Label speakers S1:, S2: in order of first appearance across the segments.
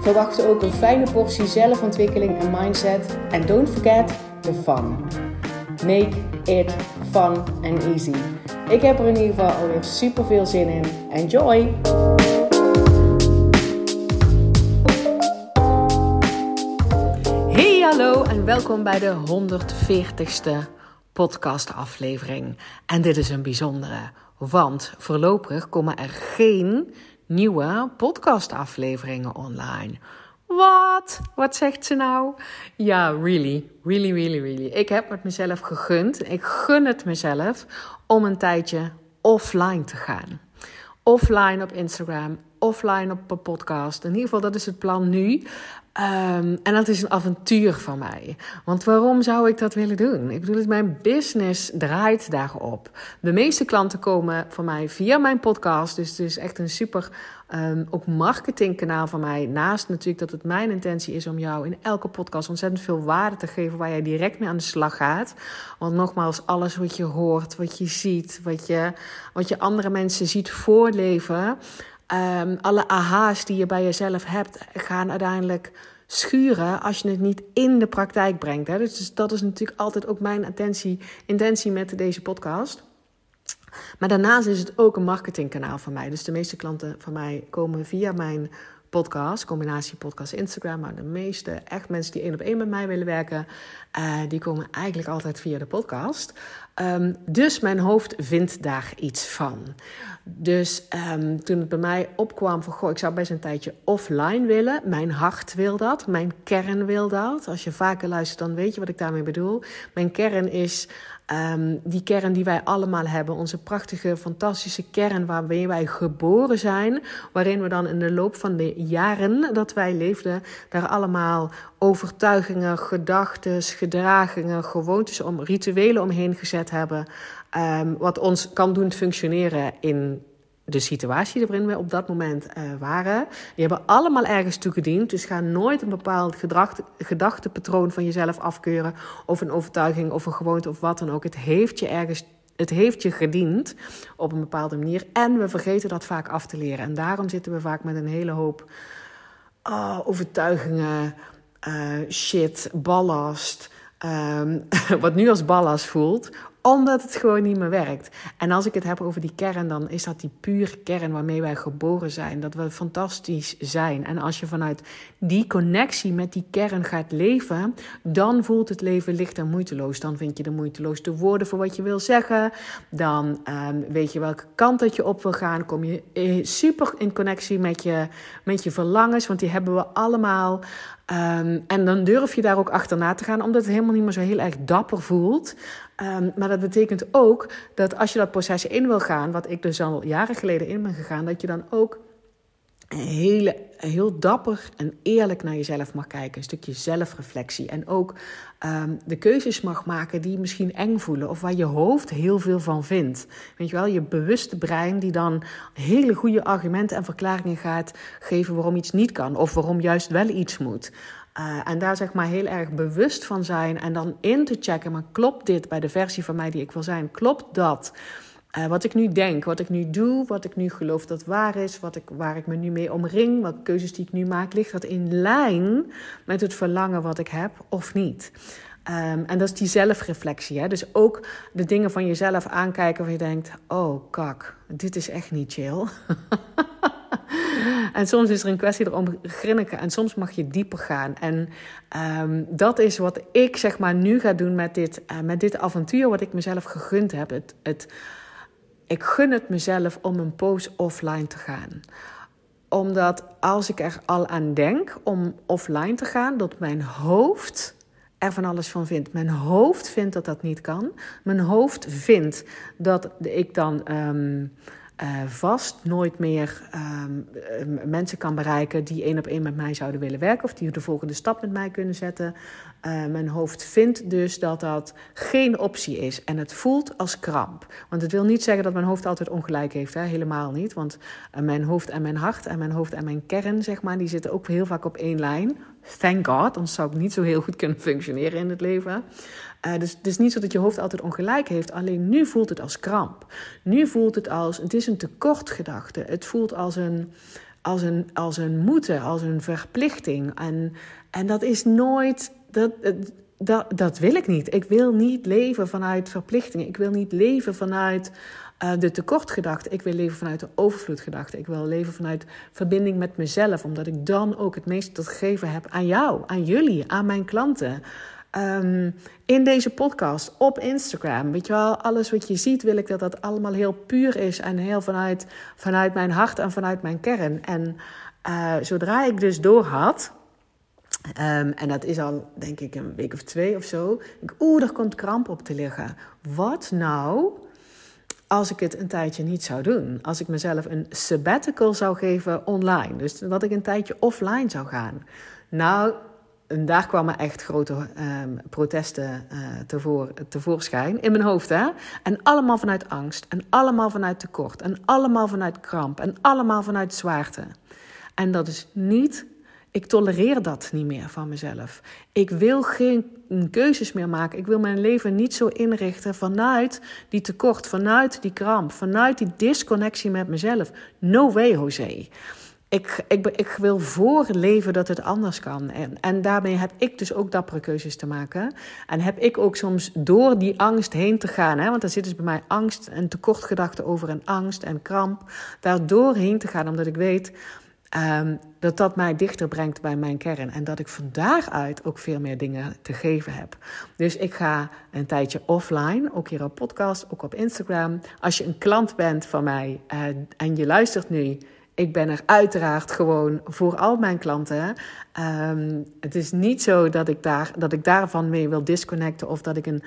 S1: Verwacht ook een fijne portie zelfontwikkeling en mindset. En don't forget the fun. Make it fun and easy. Ik heb er in ieder geval alweer super veel zin in. Enjoy! Hey, hallo en welkom bij de 140ste podcastaflevering. En dit is een bijzondere, want voorlopig komen er geen nieuwe podcastafleveringen online. Wat? Wat zegt ze nou? Ja, really, really, really, really. Ik heb het mezelf gegund. Ik gun het mezelf om een tijdje offline te gaan. Offline op Instagram, offline op een podcast. In ieder geval, dat is het plan nu. Um, en dat is een avontuur van mij. Want waarom zou ik dat willen doen? Ik bedoel, mijn business draait daarop. De meeste klanten komen van mij via mijn podcast. Dus het is echt een super um, ook marketingkanaal van mij. Naast natuurlijk dat het mijn intentie is om jou in elke podcast ontzettend veel waarde te geven waar jij direct mee aan de slag gaat. Want nogmaals, alles wat je hoort, wat je ziet, wat je, wat je andere mensen ziet voorleven. Um, alle aha's die je bij jezelf hebt, gaan uiteindelijk schuren als je het niet in de praktijk brengt. Hè? Dus dat is natuurlijk altijd ook mijn intentie, intentie met deze podcast. Maar daarnaast is het ook een marketingkanaal van mij. Dus de meeste klanten van mij komen via mijn podcast, combinatie podcast Instagram. Maar de meeste echt mensen die één op één met mij willen werken, uh, die komen eigenlijk altijd via de podcast. Um, dus mijn hoofd vindt daar iets van. Dus um, toen het bij mij opkwam van, goh, ik zou best een tijdje offline willen. Mijn hart wil dat, mijn kern wil dat. Als je vaker luistert, dan weet je wat ik daarmee bedoel. Mijn kern is Um, die kern die wij allemaal hebben, onze prachtige, fantastische kern waarmee wij geboren zijn, waarin we dan in de loop van de jaren dat wij leefden, daar allemaal overtuigingen, gedachten, gedragingen, gewoontes, om, rituelen omheen gezet hebben, um, wat ons kan doen functioneren in de situatie waarin we op dat moment uh, waren. Die hebben allemaal ergens toegediend. Dus ga nooit een bepaald gedacht, gedachtepatroon van jezelf afkeuren. Of een overtuiging of een gewoonte of wat dan ook. Het heeft je ergens. Het heeft je gediend op een bepaalde manier. En we vergeten dat vaak af te leren. En daarom zitten we vaak met een hele hoop oh, overtuigingen, uh, shit, ballast. Um, wat nu als ballast voelt, omdat het gewoon niet meer werkt. En als ik het heb over die kern, dan is dat die pure kern waarmee wij geboren zijn. Dat we fantastisch zijn. En als je vanuit die connectie met die kern gaat leven, dan voelt het leven licht en moeiteloos. Dan vind je de moeiteloos de woorden voor wat je wil zeggen. Dan um, weet je welke kant dat je op wil gaan. Kom je eh, super in connectie met je, met je verlangens, want die hebben we allemaal. Um, en dan durf je daar ook achterna te gaan, omdat het helemaal niet meer zo heel erg dapper voelt. Um, maar dat betekent ook dat als je dat proces in wil gaan, wat ik dus al jaren geleden in ben gegaan, dat je dan ook hele, heel dapper en eerlijk naar jezelf mag kijken. Een stukje zelfreflectie. En ook um, de keuzes mag maken die misschien eng voelen. Of waar je hoofd heel veel van vindt. Weet je wel, je bewuste brein die dan hele goede argumenten en verklaringen gaat geven waarom iets niet kan. Of waarom juist wel iets moet. Uh, en daar zeg maar heel erg bewust van zijn. En dan in te checken, maar klopt dit bij de versie van mij die ik wil zijn? Klopt dat? Uh, wat ik nu denk, wat ik nu doe, wat ik nu geloof dat waar is, wat ik, waar ik me nu mee omring, wat keuzes die ik nu maak, ligt dat in lijn met het verlangen wat ik heb of niet? Um, en dat is die zelfreflectie. Hè? Dus ook de dingen van jezelf aankijken waar je denkt: oh kak, dit is echt niet chill. en soms is er een kwestie erom grinniken en soms mag je dieper gaan. En um, dat is wat ik zeg maar nu ga doen met dit, uh, met dit avontuur wat ik mezelf gegund heb. Het, het ik gun het mezelf om een poos offline te gaan. Omdat als ik er al aan denk om offline te gaan, dat mijn hoofd er van alles van vindt. Mijn hoofd vindt dat dat niet kan. Mijn hoofd vindt dat ik dan um, vast nooit meer ehm, mensen kan bereiken die één op één met mij zouden willen werken of die de volgende stap met mij kunnen zetten. Mijn hoofd vindt dus dat dat geen optie is en het voelt als kramp. Want het wil niet zeggen dat mijn hoofd altijd ongelijk heeft, hè? helemaal niet. Want mijn hoofd en mijn hart en mijn hoofd en mijn kern, zeg maar, die zitten ook heel vaak op één lijn. Thank God, anders zou ik niet zo heel goed kunnen functioneren in het leven. Uh, dus het is niet zo dat je hoofd altijd ongelijk heeft, alleen nu voelt het als kramp. Nu voelt het als, het is een tekortgedachte. Het voelt als een, als een, als een moeten, als een verplichting. En, en dat is nooit, dat, dat, dat wil ik niet. Ik wil niet leven vanuit verplichtingen. Ik wil niet leven vanuit uh, de tekortgedachte. Ik wil leven vanuit de overvloedgedachte. Ik wil leven vanuit verbinding met mezelf, omdat ik dan ook het meeste te geven heb aan jou, aan jullie, aan mijn klanten. Um, in deze podcast, op Instagram. Weet je wel, alles wat je ziet, wil ik dat dat allemaal heel puur is en heel vanuit, vanuit mijn hart en vanuit mijn kern. En uh, zodra ik dus door had, um, en dat is al denk ik een week of twee of zo, oeh, er komt kramp op te liggen. Wat nou als ik het een tijdje niet zou doen. Als ik mezelf een sabbatical zou geven online. Dus dat ik een tijdje offline zou gaan. Nou, daar kwamen echt grote um, protesten tevor, tevoorschijn in mijn hoofd. Hè? En allemaal vanuit angst. En allemaal vanuit tekort. En allemaal vanuit kramp. En allemaal vanuit zwaarte. En dat is niet. Ik tolereer dat niet meer van mezelf. Ik wil geen keuzes meer maken. Ik wil mijn leven niet zo inrichten vanuit die tekort, vanuit die kramp, vanuit die disconnectie met mezelf. No way, Jose. Ik, ik, ik wil voorleven dat het anders kan. En, en daarmee heb ik dus ook dappere keuzes te maken. En heb ik ook soms door die angst heen te gaan. Hè, want er zit dus bij mij angst en tekortgedachten over en angst en kramp. Daardoor heen te gaan, omdat ik weet um, dat dat mij dichter brengt bij mijn kern. En dat ik van daaruit ook veel meer dingen te geven heb. Dus ik ga een tijdje offline, ook hier op podcast, ook op Instagram. Als je een klant bent van mij uh, en je luistert nu ik ben er uiteraard gewoon voor al mijn klanten. Um, het is niet zo dat ik, daar, dat ik daarvan mee wil disconnecten of dat ik een,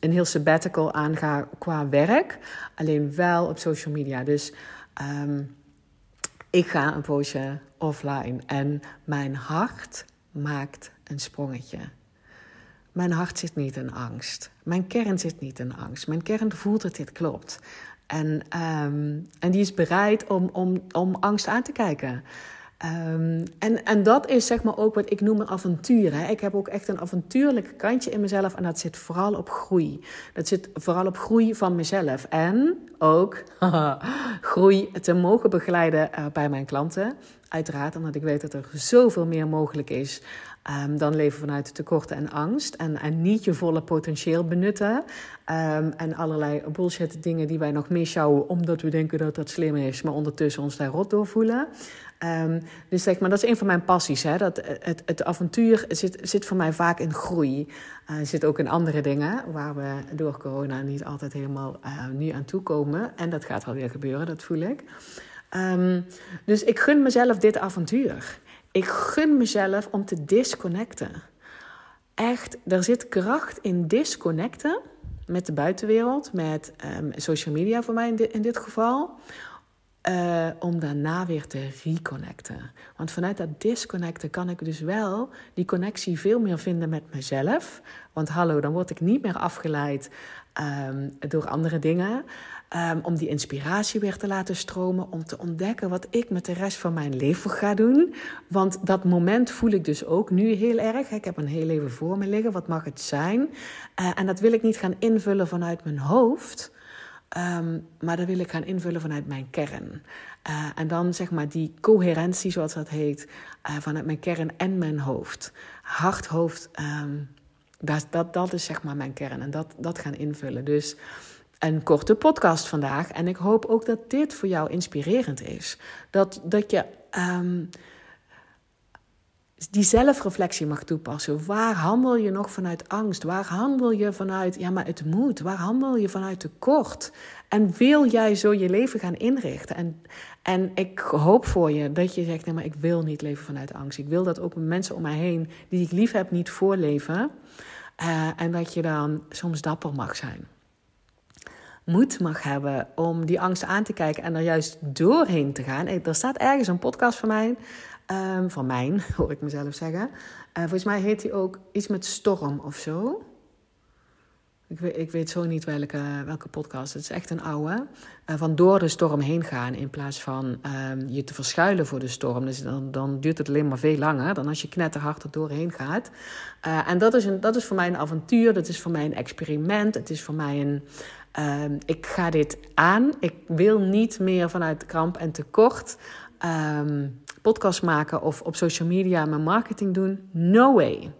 S1: een heel sabbatical aanga qua werk. Alleen wel op social media. Dus um, ik ga een poosje offline en mijn hart maakt een sprongetje. Mijn hart zit niet in angst. Mijn kern zit niet in angst. Mijn kern voelt dat dit klopt. En, um, en die is bereid om, om, om angst aan te kijken. Um, en, en dat is zeg maar ook wat ik noem een avontuur. Hè. Ik heb ook echt een avontuurlijk kantje in mezelf en dat zit vooral op groei. Dat zit vooral op groei van mezelf. En ook groei te mogen begeleiden uh, bij mijn klanten. Uiteraard, omdat ik weet dat er zoveel meer mogelijk is Um, dan leven vanuit tekorten en angst. En, en niet je volle potentieel benutten. Um, en allerlei bullshit dingen die wij nog mishouden. omdat we denken dat dat slim is. maar ondertussen ons daar rot door voelen. Um, dus zeg maar, dat is een van mijn passies. Hè? Dat, het, het avontuur zit, zit voor mij vaak in groei. Uh, zit ook in andere dingen. waar we door corona niet altijd helemaal uh, nu aan toe komen. En dat gaat wel weer gebeuren, dat voel ik. dus ik gun mezelf dit avontuur. Ik gun mezelf om te disconnecten. Echt, er zit kracht in disconnecten met de buitenwereld, met um, social media voor mij in dit, geval. Uh, om daarna weer te reconnecten. Want vanuit dat disconnecten kan ik dus wel die connectie veel meer vinden met mezelf. Want hallo, dan word ik niet meer afgeleid um, door andere dingen. Um, om die inspiratie weer te laten stromen. Om te ontdekken wat ik met de rest van mijn leven ga doen. Want dat moment voel ik dus ook nu heel erg. Ik heb een heel leven voor me liggen. Wat mag het zijn? Uh, en dat wil ik niet gaan invullen vanuit mijn hoofd. Um, maar dat wil ik gaan invullen vanuit mijn kern. Uh, en dan zeg maar die coherentie, zoals dat heet, uh, vanuit mijn kern en mijn hoofd. Hart, hoofd, dat, dat, dat is zeg maar mijn kern. En dat, dat gaan invullen. Dus een korte podcast vandaag. En ik hoop ook dat dit voor jou inspirerend is. Dat, dat je um, die zelfreflectie mag toepassen. Waar handel je nog vanuit angst? Waar handel je vanuit, ja, maar het moet? Waar handel je vanuit tekort? En wil jij zo je leven gaan inrichten? En, en ik hoop voor je dat je zegt, nee, maar ik wil niet leven vanuit angst. Ik wil dat ook mensen om mij heen, die ik lief heb, niet voorleven. Uh, en dat je dan soms dapper mag zijn. Moed mag hebben om die angst aan te kijken en er juist doorheen te gaan. Er staat ergens een podcast van mij, um, van mijn, hoor ik mezelf zeggen. Uh, volgens mij heet die ook iets met storm of zo. Ik weet, ik weet zo niet welke, welke podcast. Het is echt een oude. Uh, van door de storm heen gaan in plaats van uh, je te verschuilen voor de storm. Dus dan, dan duurt het alleen maar veel langer dan als je knetterhard er doorheen gaat. Uh, en dat is, een, dat is voor mij een avontuur. Dat is voor mij een experiment. Het is voor mij een. Uh, ik ga dit aan. Ik wil niet meer vanuit kramp en tekort um, podcast maken of op social media mijn marketing doen. No way.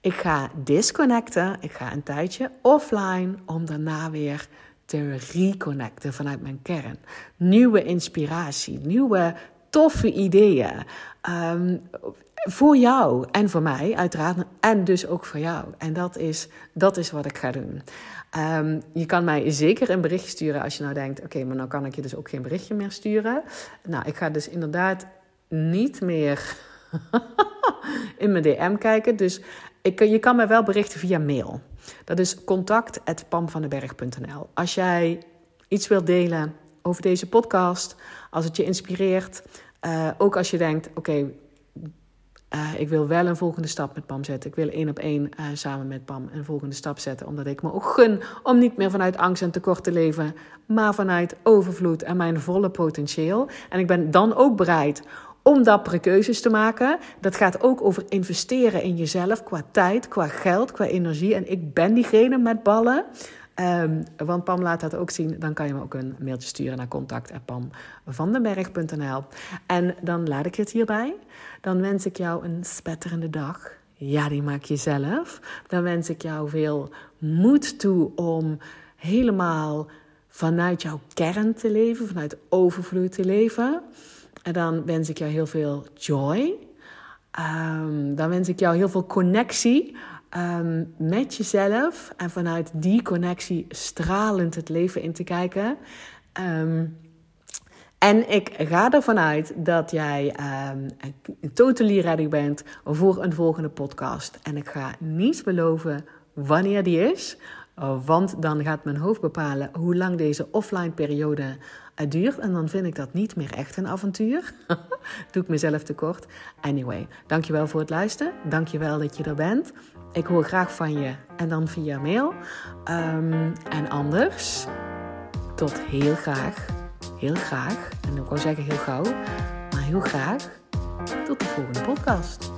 S1: Ik ga disconnecten. Ik ga een tijdje offline om daarna weer te reconnecten vanuit mijn kern. Nieuwe inspiratie, nieuwe toffe ideeën. Um, voor jou en voor mij, uiteraard. En dus ook voor jou. En dat is, dat is wat ik ga doen. Um, je kan mij zeker een berichtje sturen als je nou denkt: oké, maar nou kan ik je dus ook geen berichtje meer sturen. Nou, ik ga dus inderdaad niet meer in mijn DM kijken. Dus ik, je kan mij wel berichten via mail. Dat is contact.pamvandenberg.nl. Als jij iets wilt delen over deze podcast, als het je inspireert, uh, ook als je denkt: oké, uh, ik wil wel een volgende stap met Pam zetten. Ik wil één op één samen met Pam een volgende stap zetten. Omdat ik me ook gun om niet meer vanuit angst en tekort te leven. Maar vanuit overvloed en mijn volle potentieel. En ik ben dan ook bereid om dappere keuzes te maken. Dat gaat ook over investeren in jezelf qua tijd, qua geld, qua energie. En ik ben diegene met ballen. Um, want Pam laat dat ook zien. Dan kan je me ook een mailtje sturen naar contact.pamvandenberg.nl. En dan laat ik het hierbij. Dan wens ik jou een spetterende dag. Ja, die maak je zelf. Dan wens ik jou veel moed toe om helemaal vanuit jouw kern te leven, vanuit overvloed te leven. En dan wens ik jou heel veel joy. Um, dan wens ik jou heel veel connectie um, met jezelf. En vanuit die connectie stralend het leven in te kijken. Um, en ik ga ervan uit dat jij totally ready bent voor een volgende podcast. En ik ga niet beloven wanneer die is. Want dan gaat mijn hoofd bepalen hoe lang deze offline periode duurt. En dan vind ik dat niet meer echt een avontuur. Doe ik mezelf tekort. Anyway, dankjewel voor het luisteren. Dankjewel dat je er bent. Ik hoor graag van je en dan via mail. Um, en anders, tot heel graag, heel graag, en ik wou zeggen heel gauw, maar heel graag, tot de volgende podcast.